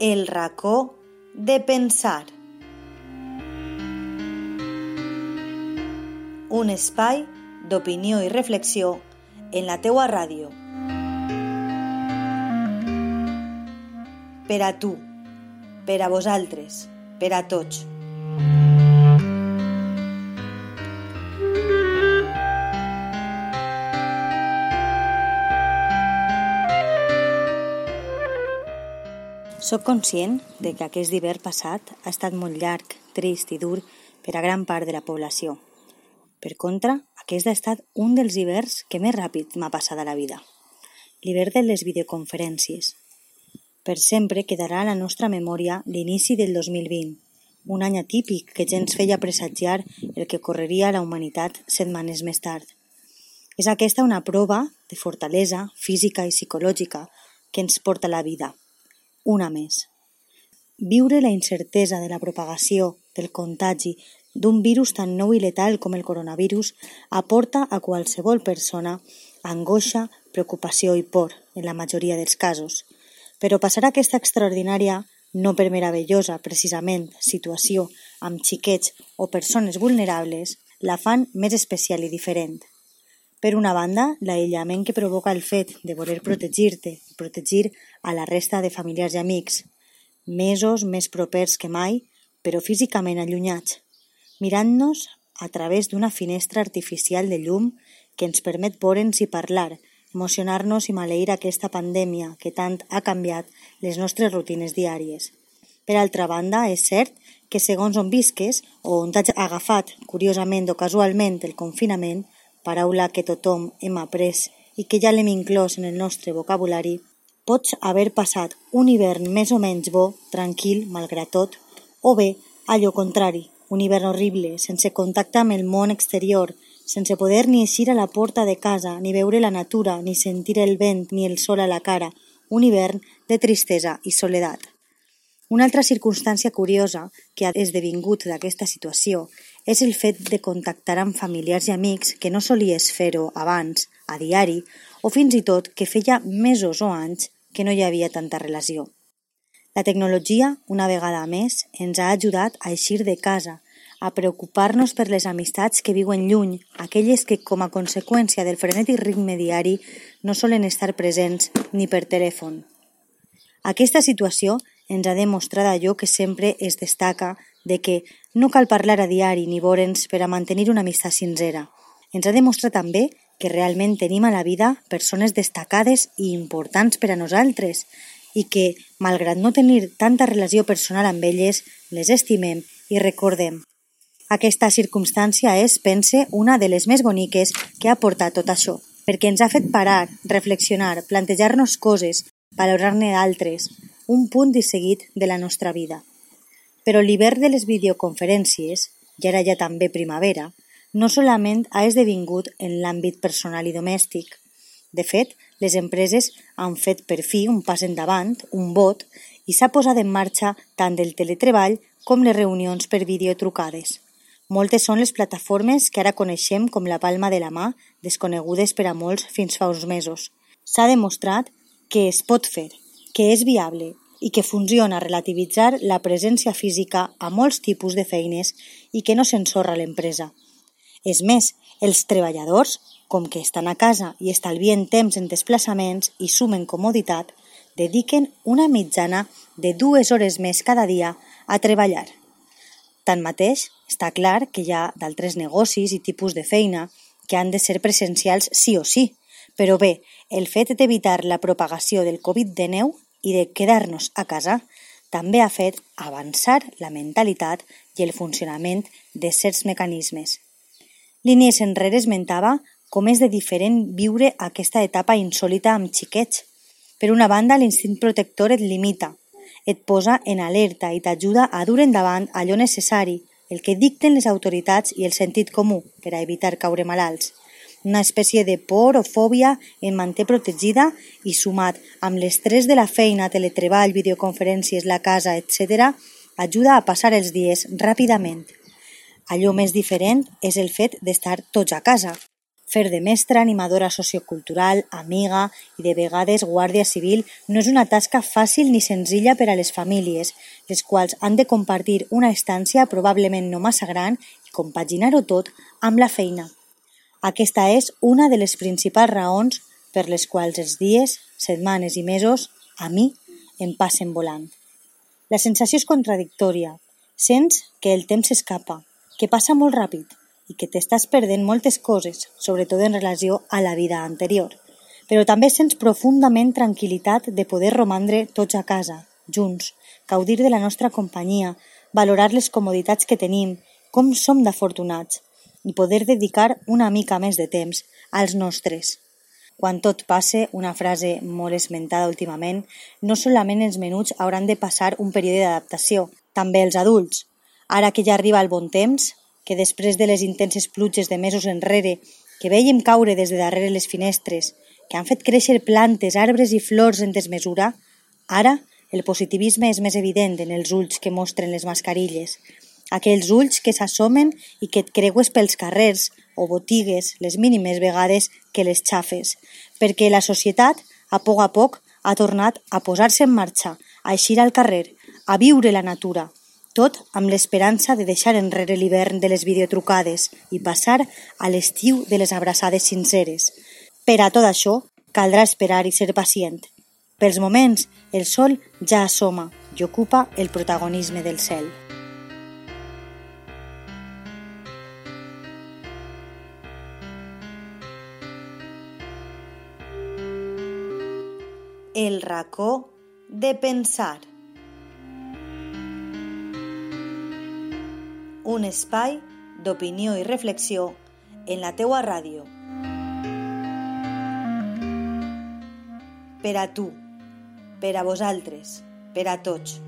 El racó de pensar. Un espai d'opinió i reflexió en la teua ràdio. Per a tu, per a vosaltres, per a tots. Soc conscient de que aquest hivern passat ha estat molt llarg, trist i dur per a gran part de la població. Per contra, aquest ha estat un dels hiverns que més ràpid m'ha passat a la vida. L'hivern de les videoconferències. Per sempre quedarà a la nostra memòria l'inici del 2020, un any atípic que ja ens feia presagiar el que correria a la humanitat setmanes més tard. És aquesta una prova de fortalesa física i psicològica que ens porta la vida – una més. Viure la incertesa de la propagació, del contagi, d'un virus tan nou i letal com el coronavirus aporta a qualsevol persona angoixa, preocupació i por, en la majoria dels casos. Però passar aquesta extraordinària, no per meravellosa, precisament, situació amb xiquets o persones vulnerables, la fan més especial i diferent. Per una banda, l'aïllament que provoca el fet de voler protegir-te, protegir a la resta de familiars i amics, mesos més propers que mai, però físicament allunyats, mirant-nos a través d'una finestra artificial de llum que ens permet veure'ns i parlar, emocionar-nos i maleir aquesta pandèmia que tant ha canviat les nostres rutines diàries. Per altra banda, és cert que segons on visques o on t'has agafat, curiosament o casualment, el confinament, paraula que tothom hem après i que ja l'hem inclòs en el nostre vocabulari, pots haver passat un hivern més o menys bo, tranquil, malgrat tot, o bé, allò contrari, un hivern horrible, sense contacte amb el món exterior, sense poder ni eixir a la porta de casa, ni veure la natura, ni sentir el vent ni el sol a la cara, un hivern de tristesa i soledat. Una altra circumstància curiosa que ha esdevingut d'aquesta situació és el fet de contactar amb familiars i amics que no solies fer-ho abans, a diari, o fins i tot que feia mesos o anys que no hi havia tanta relació. La tecnologia, una vegada més, ens ha ajudat a eixir de casa, a preocupar-nos per les amistats que viuen lluny, aquelles que, com a conseqüència del frenètic ritme diari, no solen estar presents ni per telèfon. Aquesta situació ens ha demostrat allò que sempre es destaca de que no cal parlar a diari ni veure'ns per a mantenir una amistat sincera. Ens ha demostrat també que realment tenim a la vida persones destacades i importants per a nosaltres i que, malgrat no tenir tanta relació personal amb elles, les estimem i recordem. Aquesta circumstància és, pense, una de les més boniques que ha portat tot això, perquè ens ha fet parar, reflexionar, plantejar-nos coses, valorar-ne d'altres, un punt i seguit de la nostra vida. Però l'hivern de les videoconferències, i ara ja també primavera, no solament ha esdevingut en l'àmbit personal i domèstic. De fet, les empreses han fet per fi un pas endavant, un vot, i s'ha posat en marxa tant el teletreball com les reunions per videotrucades. Moltes són les plataformes que ara coneixem com la palma de la mà, desconegudes per a molts fins fa uns mesos. S'ha demostrat que es pot fer que és viable i que funciona relativitzar la presència física a molts tipus de feines i que no s'ensorra l'empresa. És més, els treballadors, com que estan a casa i estalvien temps en desplaçaments i sumen comoditat, dediquen una mitjana de dues hores més cada dia a treballar. Tanmateix, està clar que hi ha d'altres negocis i tipus de feina que han de ser presencials sí o sí, però bé, el fet d'evitar la propagació del Covid-19 i de quedar-nos a casa també ha fet avançar la mentalitat i el funcionament de certs mecanismes. Línies enrere esmentava com és de diferent viure aquesta etapa insòlita amb xiquets. Per una banda, l'instint protector et limita, et posa en alerta i t'ajuda a dur endavant allò necessari, el que dicten les autoritats i el sentit comú per a evitar caure malalts. Una espècie de por o fòbia em manté protegida i sumat amb l'estrès de la feina, teletreball, videoconferències, la casa, etc., ajuda a passar els dies ràpidament. Allò més diferent és el fet d'estar tots a casa. Fer de mestra, animadora sociocultural, amiga i de vegades guàrdia civil no és una tasca fàcil ni senzilla per a les famílies, les quals han de compartir una estància probablement no massa gran i compaginar-ho tot amb la feina. Aquesta és una de les principals raons per les quals els dies, setmanes i mesos, a mi, em passen volant. La sensació és contradictòria. Sents que el temps s'escapa, que passa molt ràpid, i que t'estàs perdent moltes coses, sobretot en relació a la vida anterior. Però també sents profundament tranquil·litat de poder romandre tots a casa, junts, gaudir de la nostra companyia, valorar les comoditats que tenim, com som d'afortunats, i poder dedicar una mica més de temps als nostres. Quan tot passe, una frase molt esmentada últimament, no solament els menuts hauran de passar un període d'adaptació, també els adults. Ara que ja arriba el bon temps, que després de les intenses pluges de mesos enrere, que veiem caure des de darrere les finestres, que han fet créixer plantes, arbres i flors en desmesura, ara el positivisme és més evident en els ulls que mostren les mascarilles, aquells ulls que s'assomen i que et creues pels carrers o botigues les mínimes vegades que les xafes, perquè la societat, a poc a poc, ha tornat a posar-se en marxa, a eixir al carrer, a viure la natura, tot amb l'esperança de deixar enrere l'hivern de les videotrucades i passar a l'estiu de les abraçades sinceres. Per a tot això, caldrà esperar i ser pacient. Pels moments, el sol ja assoma i ocupa el protagonisme del cel. El racó de pensar. un espai d'opinió i reflexió en la teua ràdio. Per a tu, per a vosaltres, per a tots.